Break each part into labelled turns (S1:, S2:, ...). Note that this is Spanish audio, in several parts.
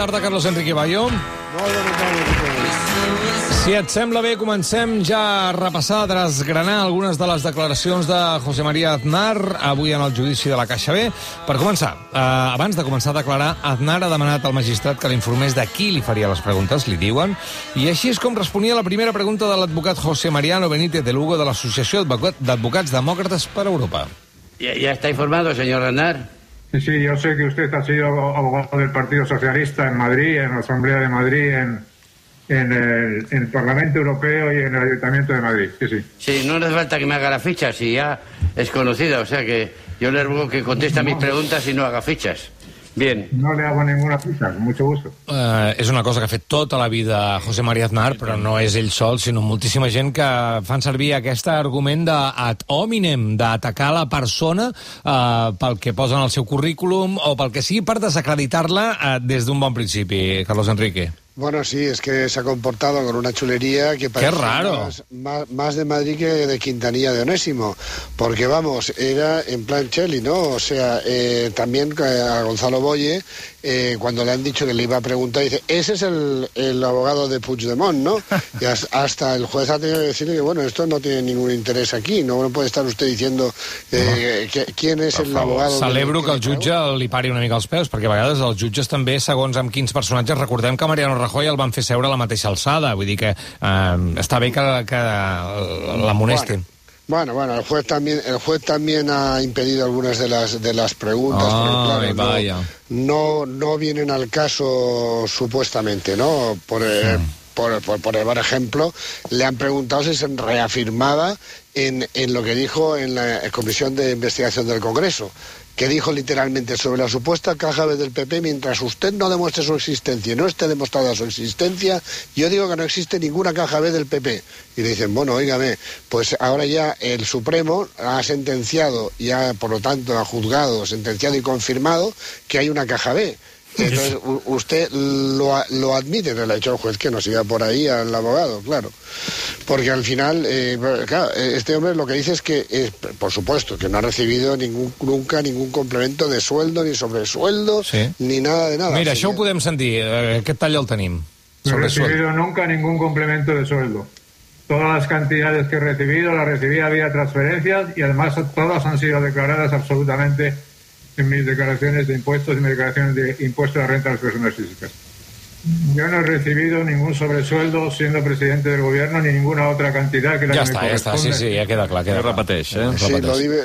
S1: tarda, Carlos Enrique
S2: tarda.
S1: Si et sembla bé, comencem ja a repassar, a desgranar algunes de les declaracions de José María Aznar avui en el judici de la Caixa B. Per començar, eh, abans de començar a declarar, Aznar ha demanat al magistrat que l'informés de qui li faria les preguntes, li diuen, i així és com responia la primera pregunta de l'advocat José Mariano Benítez de Lugo de l'Associació d'Advocats Demòcrates per Europa.
S3: ¿Ya, ya está informado, señor Aznar?
S4: Sí, sí, yo sé que usted ha sido abogado del Partido Socialista en Madrid, en la Asamblea de Madrid, en, en, el, en el Parlamento Europeo y en el Ayuntamiento de Madrid. Sí, sí.
S3: Sí, no hace falta que me haga la ficha, si ya es conocida, o sea que yo le ruego que conteste a mis preguntas y no haga fichas. Bien.
S4: No le hago ninguna ficha, con mucho gusto.
S1: Eh, és una cosa que ha fet tota la vida José María Aznar, però no és ell sol, sinó moltíssima gent que fan servir aquest argument de ad hominem, d'atacar la persona eh, pel que posen al seu currículum o pel que sigui per desacreditar-la eh, des d'un bon principi, Carlos Enrique.
S2: Bueno, sí, es que se ha comportado con una chulería que parece
S1: raro.
S2: Más, más, de Madrid que de Quintanilla de Onésimo. Porque, vamos, era en plan Cheli, ¿no? O sea, eh, también eh, a Gonzalo Boye, eh, cuando le han dicho que le iba a preguntar, dice, ese es el, el abogado de Puigdemont, ¿no? Y as- hasta el juez ha tenido que decirle que, bueno, esto no tiene ningún interés aquí, no puede estar usted diciendo eh, que- quién es el abogado... de-
S1: Celebro que el jutge li pari una mica els peus, perquè a vegades els jutges també, segons amb quins personatges, recordem que Mariano Rajoy el van fer seure a la mateixa alçada, vull dir que eh, està bé que, que l'amonestin.
S2: Bueno, bueno, el juez también, el juez también ha impedido algunas de las de las preguntas, porque,
S1: Ay,
S2: claro, no, no, no vienen al caso supuestamente, ¿no? Por, eh, por, por, por, ejemplo, le han preguntado si se reafirmaba en, en lo que dijo en la Comisión de Investigación del Congreso, que dijo literalmente sobre la supuesta caja B del PP, mientras usted no demuestre su existencia y no esté demostrada su existencia, yo digo que no existe ninguna caja B del PP. Y le dicen, bueno, óigame, pues ahora ya el Supremo ha sentenciado, ya por lo tanto ha juzgado, sentenciado y confirmado que hay una caja B. Entonces, u- usted lo, lo admite, le ha dicho el juez que no siga por ahí al abogado, claro. Porque al final, eh, claro, eh, este hombre lo que dice es que, eh, por supuesto, que no ha recibido ningún, nunca ningún complemento de sueldo, ni sobresueldo,
S1: Sí.
S2: ni nada de nada.
S1: Mira, això ho
S2: que-
S1: podem sentir. Eh, Aquest tall el tenim.
S4: No he
S1: Sobre sueldo.
S4: recibido nunca ningún complemento de sueldo. Todas las cantidades que he recibido las recibí vía transferencias y además todas han sido declaradas absolutamente en mis declaraciones de impuestos y mis declaraciones de impuestos de la renta de las personas físicas. Yo no he recibido ningún sobresueldo siendo presidente del gobierno ni ninguna otra cantidad que la
S1: Ja
S4: que me
S1: està, ja està, sí, sí, ja queda clar. Queda
S5: No
S1: clar.
S5: repeteix, eh?
S2: Sí,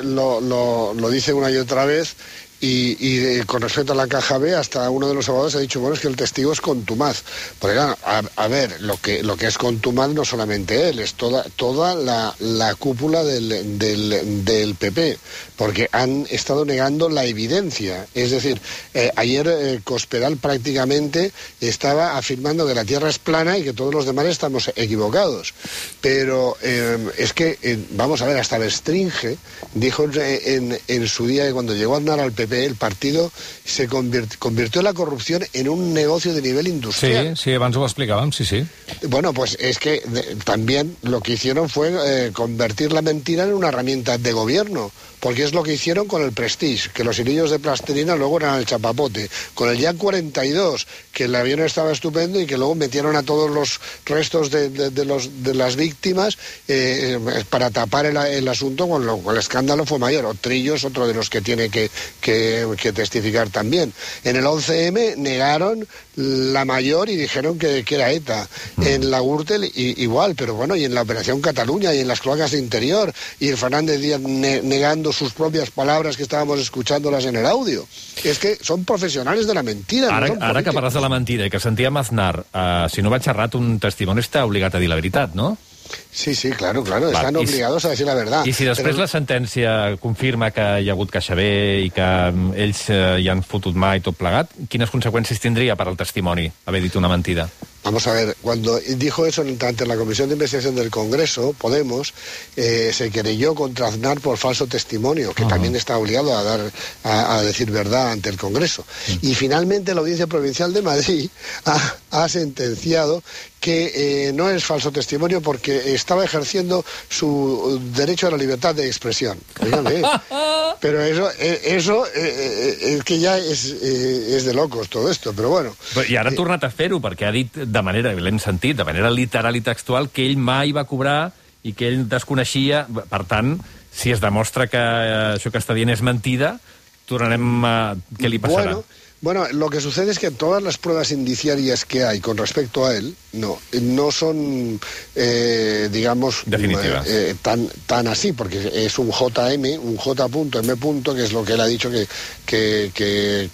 S2: lo, lo- lo dice una y otra vez. Y, eh, con respecto a la caja B, hasta uno de los abogados ha dicho, bueno, es que el testigo es contumaz. Porque claro, a, a ver, lo que, lo que es contumaz no solamente él, es toda, toda la, la cúpula del, del, PP, porque han estado negando la evidencia. Es decir, eh, ayer eh, Cospedal prácticamente estaba afirmando que la Tierra es plana y que todos los demás estamos equivocados. Pero eh, es que, vamos a ver, hasta Bestringe dijo en, en- en su día que cuando llegó Aznar al PP, el partido se convirt- convirtió la corrupción en un negocio de nivel
S1: Sí,
S2: industrial.
S1: sí, abans ho explicàvem, sí, sí.
S2: Bueno, pues es que de- también lo que hicieron fue eh, convertir la mentira en una herramienta de gobierno, porque es lo que hicieron con el Prestige, que los hilillos de plastilina luego eran el chapapote, con el Yak 42, que el avión estaba estupendo y que luego metieron a todos los restos de, de- de los, de las víctimas eh, eh, para tapar el, el asunto, con lo cual el escándalo fue mayor. Otrillo es otro de los que tiene que, que- que testificar también. En el 11M negaron la mayor y dijeron que, que era ETA. En la Gürtel i- igual, pero bueno, y en la Operación Cataluña y en las cloacas de interior, y el Fernández Díaz ne- negando sus propias palabras que estábamos escuchándolas en el audio. Es que son profesionales de la mentira. no
S5: Ara, ara que parles de la mentida i que sentíem Aznar, uh, si no vaig errat, un testimoni està obligat a dir la veritat, no?
S2: Sí, sí, claro, claro.
S5: Va,
S2: Están
S5: y si-
S2: obligados a decir la verdad.
S5: I si després
S2: Pero-
S5: la sentència confirma que hi ha hagut caixa B i que mm, ells eh, hi han fotut mà i tot plegat, quines conseqüències tindria per al testimoni haver dit una mentida?
S2: Vamos a ver, cuando dijo eso ante la Comisión de Investigación del Congreso, Podemos eh, se querelló contra Aznar por falso testimonio, que también está obligado a dar a, a decir verdad ante el Congreso. Y finalmente la Audiencia Provincial de Madrid ha, ha sentenciado que eh, no es falso testimonio porque estaba ejerciendo su derecho a la libertad de expresión. Oígame, pero eso, eh, eso eh, eh, es que ya és, eh, és de locos todo esto, però bueno.
S5: Però- I ara ha tornat a fer-ho, perquè ha dit de manera, l'hem sentit, de manera literal i textual, que ell mai va cobrar i que ell desconeixia. Per tant, si es demostra que eh, això que està dient és mentida, tornarem a... Què li passarà?
S2: Bueno, bueno, lo que sucede es que todas las pruebas indiciarias que hay con respecto a él no, no son, eh, digamos,
S5: Definitivas.
S2: eh, tan, tan así, porque es un JM, un J.M. que es lo que él ha dicho que, que, que,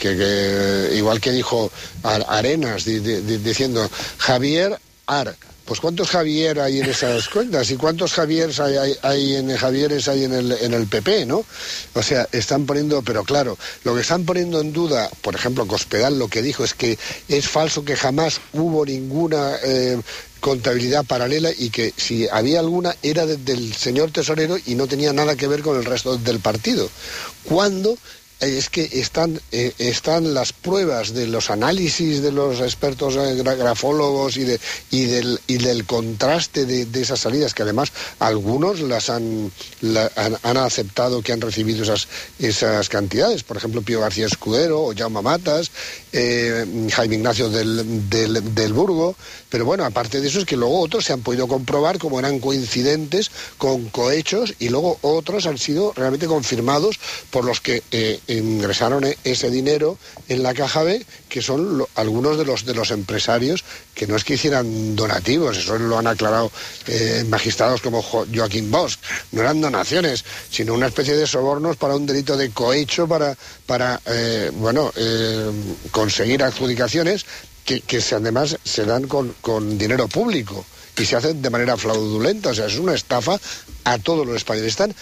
S2: igual que dijo Ar- Arenas, di- di- di- diciendo Javier Ar. Pues cuántos Javier hay en esas cuentas y cuántos Javieres hay, en Javieres hay en el, PP, ¿no? O sea, están poniendo, pero claro, lo que están poniendo en duda, por ejemplo, Cospedal lo que dijo es que es falso que jamás hubo ninguna eh, contabilidad paralela y que si había alguna era de- del señor tesorero y no tenía nada que ver con el resto del partido. Cuando es que están, eh, están las pruebas de los análisis de los expertos eh, gra- grafólogos y, de, y, del, y del contraste de, de esas salidas, que además algunos las han, la- han, han aceptado que han recibido esas, esas cantidades. Por ejemplo, Pío García Escudero o Jaume Matas, eh, Jaime Ignacio del, del, Burgo. Pero bueno, aparte de eso es que luego otros se han podido comprobar como eran coincidentes con cohechos y luego otros han sido realmente confirmados por los que eh, ingresaron e- ese dinero en la caja B, que son algunos de los de los empresarios que no es que hicieran donativos, eso lo han aclarado eh, magistrados como Jo- Joaquín Bosch, no eran donaciones, sino una especie de sobornos para un delito de cohecho para, para bueno, conseguir adjudicaciones que, que se- además se dan con, con dinero público y se hacen de manera fraudulenta, o sea, es una estafa a todos los españoles. Están,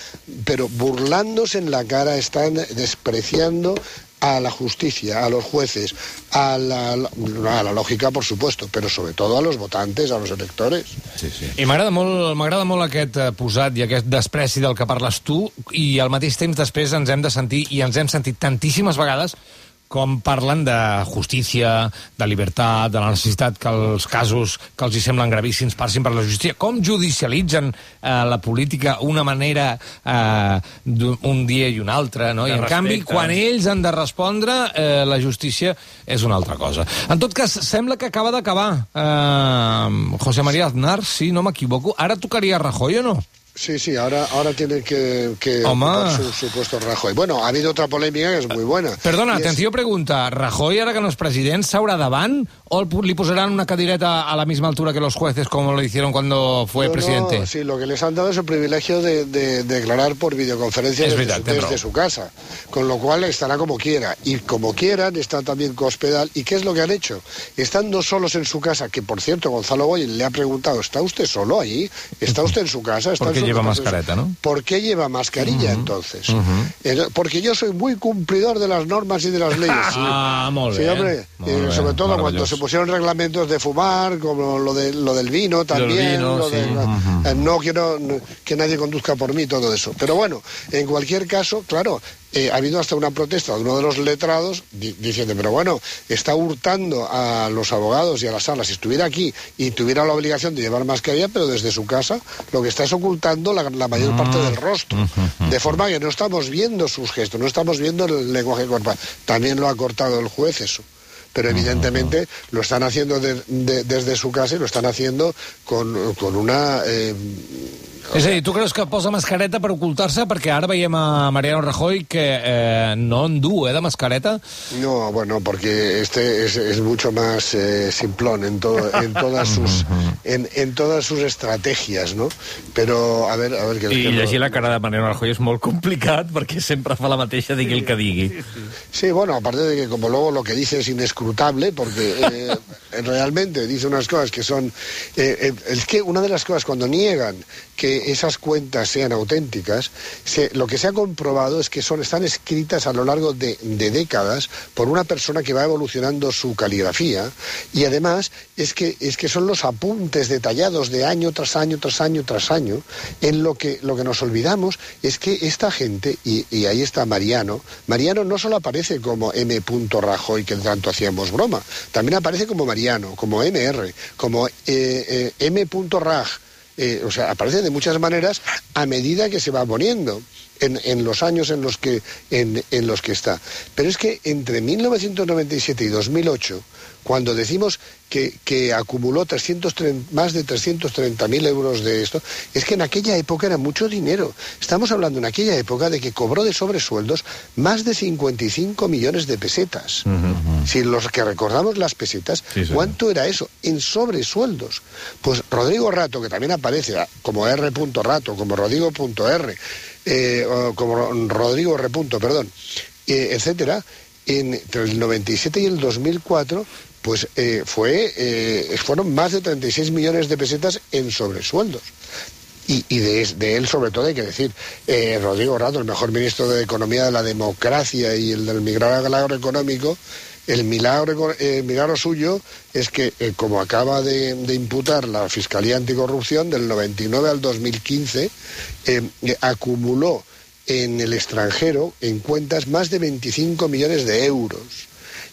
S2: pero burlándose en la cara, están despreciando a la justicia, a los jueces, a la, a la lògica, por supuesto, pero sobre todo a los votantes, a los electores.
S1: Sí, sí. I m'agrada molt, m'agrada molt aquest eh, posat i aquest despreci del que parles tu i al mateix temps després ens hem de sentir, i ens hem sentit tantíssimes vegades, com parlen de justícia, de llibertat, de la necessitat que els casos que els hi semblen gravíssims passin per la justícia, com judicialitzen eh, la política una manera eh, un dia i un altre, no?
S5: De
S1: I en canvi,
S5: respecte.
S1: quan ells han de respondre, eh, la justícia és una altra cosa. En tot cas, sembla que acaba d'acabar eh, José María Aznar, si no m'equivoco. Ara tocaria Rajoy o no?
S2: Sí, sí, ahora, ahora tiene que, que ocupar su, su puesto Rajoy. Bueno, ha habido otra polémica que es muy buena.
S1: Perdona,
S2: Y es-
S1: pregunta. Rajoy, ara que no és president, s'haurà davant o el pu- li posaran una cadireta a la misma altura que los jueces, como lo hicieron cuando fue
S2: No, no,
S1: presidente?
S2: sí, lo que les han dado es el privilegio de, de- de declarar por videoconferencia
S1: Es
S2: desde,
S1: verdad,
S2: su,
S1: ten
S2: desde su casa, con lo cual estará como quiera. Y como quieran, está también Cospedal. ¿Y qué es lo que han hecho? Estando solos en su casa, que por cierto, Gonzalo Boyen le ha preguntado, ¿está usted solo ahí? ¿Está usted en su casa? ¿Está
S1: ¿Por qué lleva mascareta, no?
S2: ¿Por qué lleva mascarilla entonces? Eh, Porque yo soy muy cumplidor de las normas y de las leyes. sí.
S1: Ah,
S2: Sí,
S1: bé.
S2: hombre,
S1: Molt
S2: eh,
S1: bé,
S2: sobre todo cuando se pusieron reglamentos de fumar, como lo, de, lo del vino también,
S5: vino,
S2: lo
S5: sí.
S2: de- eh, no quiero que nadie conduzca por mí, todo eso. Pero bueno, en cualquier caso, claro, eh, ha habido hasta una protesta de uno de los letrados di- diciendo, pero bueno, está hurtando a los abogados y a las salas. Si estuviera aquí y tuviera la obligación de llevar mascarilla, pero desde su casa, lo que está es ocultando la, la mayor parte del rostro. De forma que no estamos viendo sus gestos, no estamos viendo el lenguaje corporal. También lo ha cortado el juez eso pero evidentemente lo están haciendo de- de- desde su casa y lo están haciendo con, con una... eh,
S1: És a dir, tu creus que posa mascareta per ocultar-se? Perquè ara veiem a Mariano Rajoy que eh, no en du, eh, de mascareta.
S2: no, bueno, porque este es, es mucho más eh, simplón en, todo, en, todas sus, en, en todas sus estrategias, ¿no? Pero, a ver, a ver... qué
S5: I
S2: qué-
S5: llegir la cara de Mariano Rajoy és molt complicat perquè sempre fa la mateixa, digui el que digui.
S2: Sí, bueno, aparte de que como luego lo que dice es inescrutable, porque eh, realmente dice unas cosas que son... eh, eh, es que una de las cosas cuando niegan que esas cuentas sean auténticas, lo que se ha comprobado es que son, están escritas a lo largo de, de décadas por una persona que va evolucionando su caligrafía y además es que, es que son los apuntes detallados de año tras año, tras año, tras año, en lo que, lo que nos olvidamos es que esta gente, y, y ahí está Mariano, Mariano no solo aparece como M. Rajoy, que tanto hacíamos broma, también aparece como Mariano Como MR, como eh, eh, M.Rag, eh, o sea, aparece de muchas maneras a medida que se va poniendo en, en los años en los, que, en, en los que está. Pero es que entre 1997 y 2008, cuando decimos que, que acumuló 330 más de 330.000 euros de esto, es que en aquella época era mucho dinero. Estamos hablando en aquella época de que cobró de sobresueldos más de 55 millones de pesetas. Si los que recordamos las pesetas,
S5: Sí, sí.
S2: ¿cuánto era eso? En sobresueldos. Pues Rodrigo Rato, que también aparece como R. Rato, como Rodrigo.r, eh, como Rodrigo R. perdón, eh, etcétera, entre el 97 y el 2004, pues eh, fue, eh, fueron más de 36 millones de pesetas en sobresueldos. Y, de, de él, sobre todo, hay que decir, Rodrigo Rato, el mejor ministro de Economía de la Democracia y el del milagro económico, el milagro, suyo es que, eh, como acaba de, imputar la Fiscalía Anticorrupción, del 99 al 2015, eh, eh, acumuló en el extranjero, en cuentas, más de 25 millones de euros.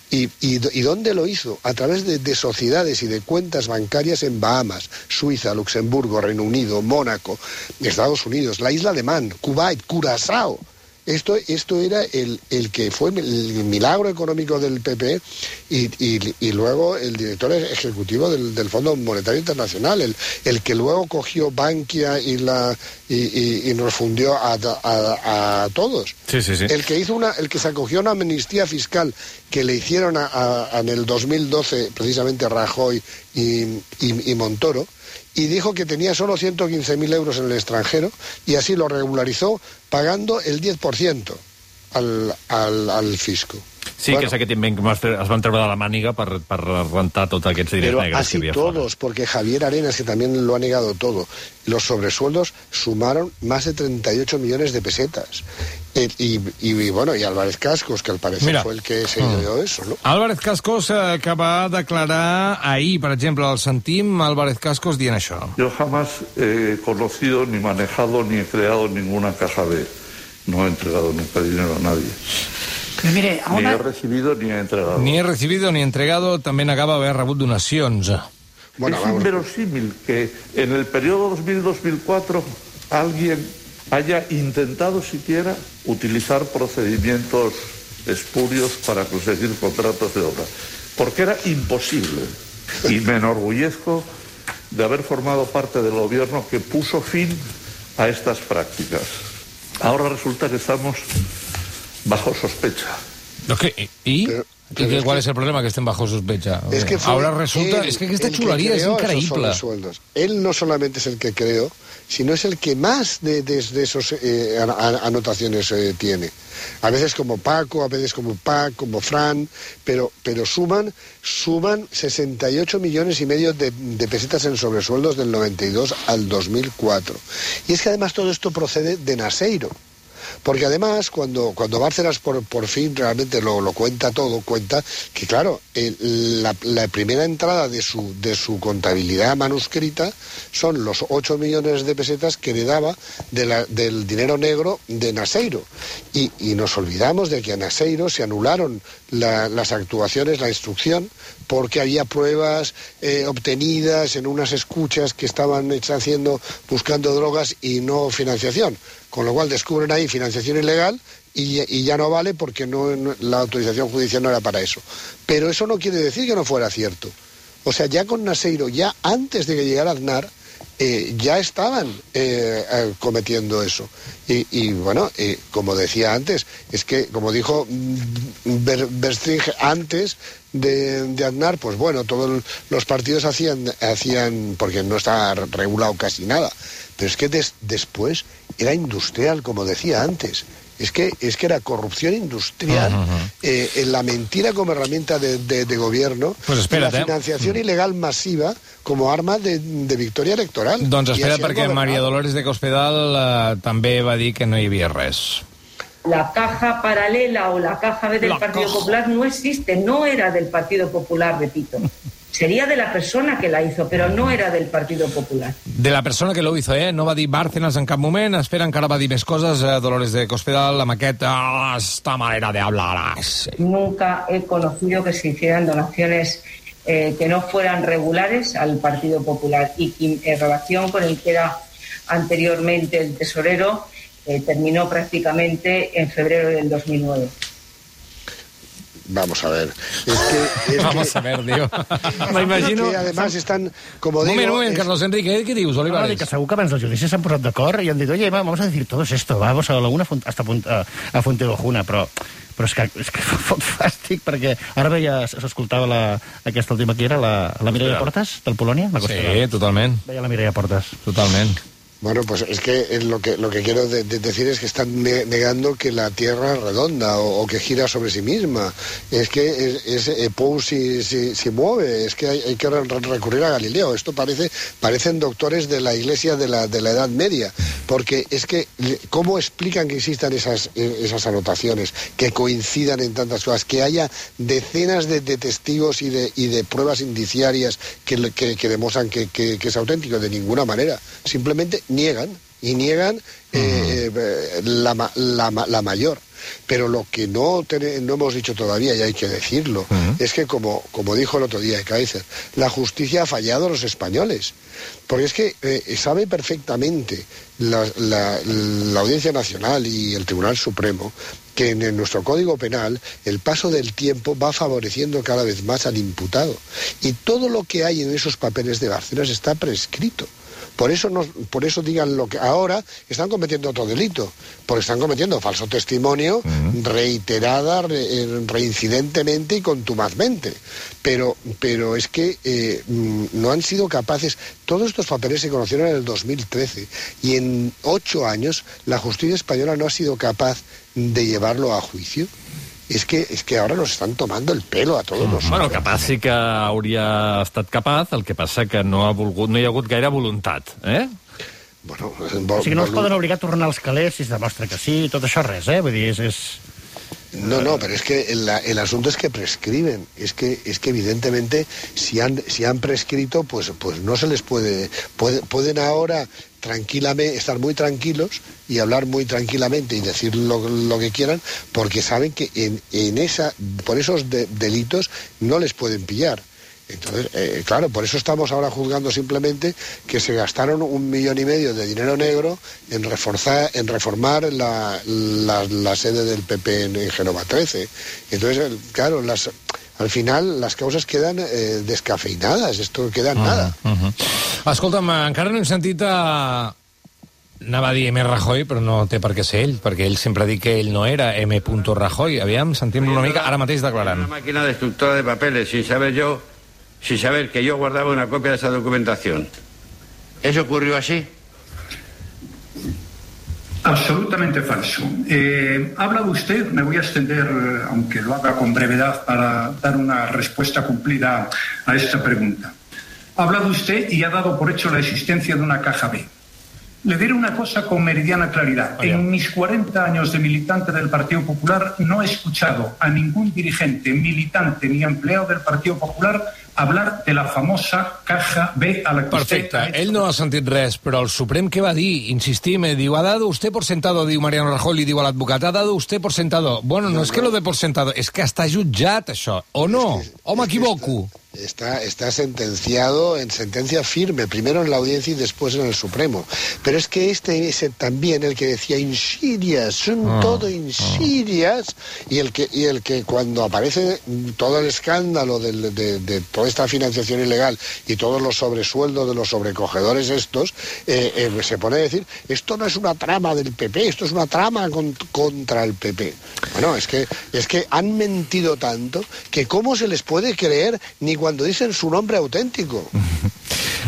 S2: ¿Y, dónde lo hizo? A través de, de sociedades y de cuentas bancarias en Bahamas, Suiza, Luxemburgo, Reino Unido, Mónaco, Estados Unidos, la isla de Man, Kuwait, Curazao. Esto, esto era el, el que fue el milagro económico del PP y, y- y luego el director ejecutivo del, del Fondo Monetario Internacional, el, el que luego cogió Bankia y, la, y, y- nos fundió a, a- a todos.
S5: Sí, sí, sí.
S2: El que hizo una, el que se acogió a una amnistía fiscal que le hicieron a- en el 2012 precisamente Rajoy y- y Montoro y dijo que tenía solo 115.000 euros en el extranjero y así lo regularizó pagando el 10% al, al, al fisco.
S5: Sí,
S2: Bueno,
S5: que és aquest invent que es es van treure de la màniga per, per rentar tots aquests diners
S2: Pero
S5: negres que
S2: así
S5: hi havia
S2: todos, porque Javier Arenas, que también lo ha negado todo, los sobresueldos sumaron más de 38 millones de pesetas. Eh, y, y, bueno, y Álvarez Cascos, que al parecer
S1: Mira.
S2: fue el que se dio eso, ¿no?
S1: Álvarez Cascos, eh, que va declarar ahir, per exemple, el sentim, Álvarez Cascos dient això.
S6: Yo jamás he conocido, ni manejado, ni he creado ninguna caja B. No he entregado nunca dinero a nadie.
S7: Mire, a
S6: Ni he recibido ni he entregado.
S1: Ni he recibido ni entregado, també negava haver rebut donacions.
S2: Bueno,
S6: es
S2: vamos.
S6: inverosímil que en el periodo 2000-2004 alguien haya intentado siquiera utilizar procedimientos espurios para conseguir contratos de obra, porque era imposible. Y me enorgullezco de haber formado parte del gobierno que puso fin a estas prácticas. Ahora resulta que estamos bajo sospecha.
S1: Però què,
S2: és
S1: qual
S2: que-
S1: és el problema, que estem bajo sospecha?
S2: Es que
S1: Ahora resulta...
S2: él
S1: és que aquesta
S2: el que esos
S1: increïble.
S2: sobresueldos. Él no solamente es el que creó, sino es el que más de, de, de esos eh, an- an- anotaciones eh, tiene. A veces como Paco, a veces como Pac, como Fran, pero, pero suman, suman 68 millones y medio de, de pesetas en sobresueldos del 92 al 2004. Y es que además todo esto procede de Naseiro. Porque además, cuando, cuando por, por fin realmente lo, lo cuenta todo, cuenta que, claro, la, primera entrada de su, de su contabilidad manuscrita son los 8 millones de pesetas que le daba de la- del dinero negro de Naseiro. Y, nos olvidamos de que a Naseiro se anularon la- las actuaciones, la instrucción, porque había pruebas eh, obtenidas en unas escuchas que estaban hechas haciendo, buscando drogas y no financiación. Con lo cual descubren ahí financiación ilegal y, ya no vale porque la autorización judicial no era para eso. Pero eso no quiere decir que no fuera cierto. O sea, ya con Naseiro, ya antes de que llegara Aznar, eh, ya estaban eh, eh, cometiendo eso. Y, bueno, como decía antes, es que, como dijo mm, Ber- Berstringe antes de, Aznar, pues bueno, todos los partidos hacían, hacían, porque no estaba regulado casi nada, pero es que des- después era industrial, como decía antes. Es que, es que era corrupción industrial, eh, en la mentira como herramienta de, de- de gobierno,
S1: Pues espérate,
S2: y la
S1: eh.
S2: financiación ilegal masiva como arma de, de victoria electoral.
S1: Doncs espera, perquè
S2: governat.
S1: Maria Dolores de Cospedal eh, també va dir que no hi havia res.
S8: La caja paralela o la caja B del
S1: La
S8: Partido
S1: caja.
S8: Popular no existe, no era del Partido Popular, repito. Sería de la persona que la hizo, pero no era del Partido Popular.
S1: De la persona que lo hizo, eh? No va dir Bárcenas en cap moment, espera, encara va dir més coses, eh, Dolores de Cospedal, amb aquest, ah, esta manera de hablar. sí.
S8: Nunca he conocido que se hicieran donaciones eh, que no fueran regulares al Partido Popular y que en relación con el que era anteriormente el tesorero eh, terminó prácticamente en febrero del 2009.
S2: Vamos a ver. Es que, es
S1: Vamos
S2: que-
S1: a ver, tío.
S2: M'imagino... Que además están, como
S1: Un
S2: digo...
S1: moment, un moment, Carlos Enrique, què dius,
S7: No,
S1: Olivares?
S7: que segur que abans del judici s'han posat d'acord i han dit, oye, va, vamos a decir todo esto, vamos a alguna font, hasta punt, a, a Fuenteojuna, però, però és que, és que fot fàstic, perquè ara veia, s'escoltava la, aquesta última que era, la, la Mireia Portas, del Polònia? La
S1: Sí, totalment,
S7: Veia la Mireia Portas.
S1: totalment.
S2: Bueno, pues es que lo que lo que quiero de- de decir es que están ne- negando que la Tierra es redonda o, que gira sobre sí misma. Es que es, es, eh, Pou si, mueve, es que hay, hay que re- recurrir a Galileo. Esto parece parecen doctores de la Iglesia de la, de la Edad Media, porque es que cómo explican que existan esas eh, esas anotaciones, que coincidan en tantas cosas, que haya decenas de, testigos y de y de pruebas indiciarias que, que, demuestran que- que es auténtico de ninguna manera. Simplemente niegan y niegan eh, eh, la, la, ma- la mayor. Pero lo que no, tene- no hemos dicho todavía, y hay que decirlo, es que como, como dijo el otro día Kaiser, la justicia ha fallado a los españoles. Porque es que eh, sabe perfectamente la, Audiencia Nacional y el Tribunal Supremo que en, en nuestro Código Penal el paso del tiempo va favoreciendo cada vez más al imputado. Y todo lo que hay en esos papeles de Bárcenas está prescrito. Por eso, por eso digan lo que ahora están cometiendo otro delito, porque están cometiendo falso testimonio reiterada, re- eh, reincidentemente y contumazmente. Pero, pero es que eh, mm, no han sido capaces. Todos estos papeles se conocieron en el 2013 y en ocho años la justicia española no ha sido capaz de llevarlo a juicio. Es que, es que ahora nos están tomando el pelo a todos nosotros.
S5: Bueno, capaç sí que hauria estat capaç, el que passa que no ha volgut, no hi ha hagut gaire voluntat, eh?
S2: Bueno,
S7: O sigui, no els poden obligar a tornar als calés si es demostra que sí, tot això res, eh? Vull dir, és... és...
S2: No, no, pero es que el, el asunto es que prescriben. Es que, es que evidentemente, si han, si han prescrito, pues, pues no se les puede, puede- Pueden ahora tranquilamente estar muy tranquilos y hablar muy tranquilamente y decir lo, que quieran, porque saben que en, esa, por esos de- delitos no les pueden pillar. Entonces, eh, claro, por eso estamos ahora juzgando simplemente que se gastaron un millón y medio de dinero negro en reforzar, en reformar la, sede del PP en, en Genova 13. Entonces, claro, las, al final las causas quedan eh, descafeinadas, esto queda en nada.
S1: Uh -huh. Escolta'm, encara no hem sentit a... Anava a dir M. Rajoy, però no té per què ser ell, perquè ell sempre ha dit que ell no era M. Rajoy. Aviam, sentim-lo una mica, ara mateix
S3: Una
S1: declarant.
S3: máquina destructora de papeles sin saber yo, sin saber que yo guardaba una copia de esa documentación. ¿Eso ocurrió así?
S9: Absolutamente falso. Eh, ha hablado usted, me voy a extender, eh, aunque lo haga con brevedad, para dar una respuesta cumplida a esta pregunta. Ha hablado usted y ha dado por hecho la existencia de una caja B. Le diré una cosa con meridiana claridad. En mis 40 años de militante del Partido Popular no he escuchado a ningún dirigente, militante ni empleado del Partido Popular hablar de la famosa caja B a la que usted
S1: Perfecte,
S9: hecho
S1: ell no ha sentit res, però el Suprem què va dir? Insistim, eh, diu, ha dado usted por sentado, diu Mariano Rajoy, li diu a l'advocat, ha dado usted por sentado. Bueno, no, és que lo de por sentado, és que està jutjat, això, o no? O m'equivoco?
S2: Está, está sentenciado en sentencia firme, primero en la audiencia y después en el Supremo. Pero es que este es también el que decía insidias, son
S1: Ah,
S2: todo insidias, y el que y el que cuando aparece todo el escándalo del- de, de toda esta financiación ilegal y todos los sobresueldos de los sobrecogedores estos, eh, eh, se pone a decir, esto no es una trama del PP, esto es una trama con- contra el PP. Bueno, es que, es que han mentido tanto que cómo se les puede creer ni cuando dicen su nombre auténtico.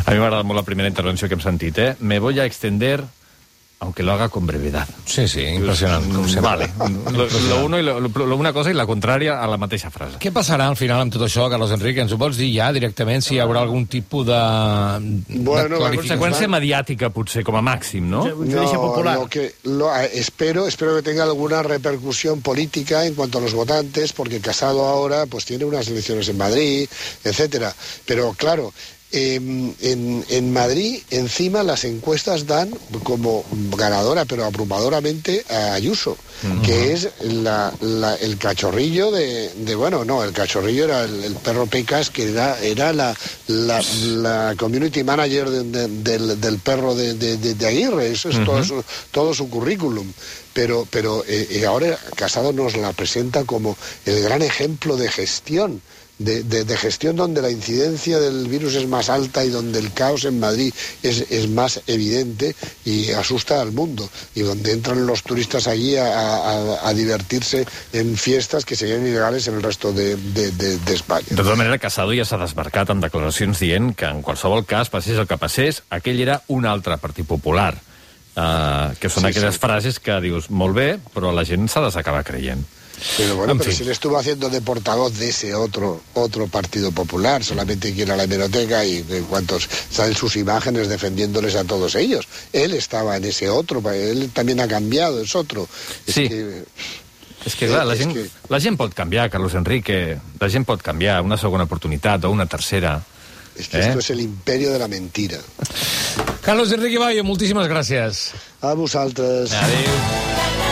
S5: A mi m'ha agradat molt la primera intervenció que hem sentit, eh? Me voy a extender, aunque lo haga con brevedad.
S1: Sí, sí, impressionant, com sempre.
S5: Vale. Lo, lo uno i lo, lo, una cosa i la contrària a la mateixa frase.
S1: Què passarà al final amb tot això, Carlos Enrique? Ens ho pots dir ja directament si hi haurà algun tipus de,
S2: Bueno,
S1: de?
S5: Conseqüència mediàtica, potser, com a màxim, no?
S7: Popular.
S2: lo que, lo- eh, espero, espero que tenga alguna repercusión política en cuanto a los votantes, porque Casado ahora pues tiene unas elecciones en Madrid, etcétera. Pero claro, eh, en, en Madrid, encima, las encuestas dan como ganadora, pero abrumadoramente, a Ayuso, que es la- la- el cachorrillo de, de- bueno, no, el cachorrillo era el, el perro Pecas, que era, era la, la, la community manager de- de- del, del perro de Aguirre, eso es todo, su, todo su currículum. Pero, pero eh, eh, ahora Casado nos la presenta como el gran ejemplo de gestión de, de- de gestión donde la incidencia del virus es más alta y donde el caos en Madrid es, es más evidente y asusta al mundo y donde entran los turistas allí a, a- a divertirse en fiestas que serían ilegales en el resto de, de- de- de España.
S5: De tota manera, Casado ja s'ha desmarcat en declaracions dient que en qualsevol cas, passés el que passés, aquell era un altre Partit Popular. Uh, que són
S2: Sí,
S5: aquelles
S2: sí.
S5: frases que dius, molt bé, però la gent s'ha de acabar creient.
S2: Pero bueno,
S5: En
S2: pero
S5: fin.
S2: si le estuvo haciendo de portavoz de ese otro otro Partido Popular, solamente quiere a la hemeroteca y en cuantos salen sus imágenes defendiéndoles a todos ellos. Él estaba en ese otro, él también ha cambiado, es otro. Es
S5: Sí.
S2: que-
S5: És que, clar, la
S2: És
S5: gent,
S2: que-
S5: la gent pot canviar, Carlos Enrique. La gent pot canviar, una segona oportunitat o una tercera.
S2: es que
S5: ¿Eh?
S2: esto es el imperio de la mentira.
S1: Carlos Enrique Bayo, moltíssimes gràcies.
S2: A vosaltres.
S5: Adéu.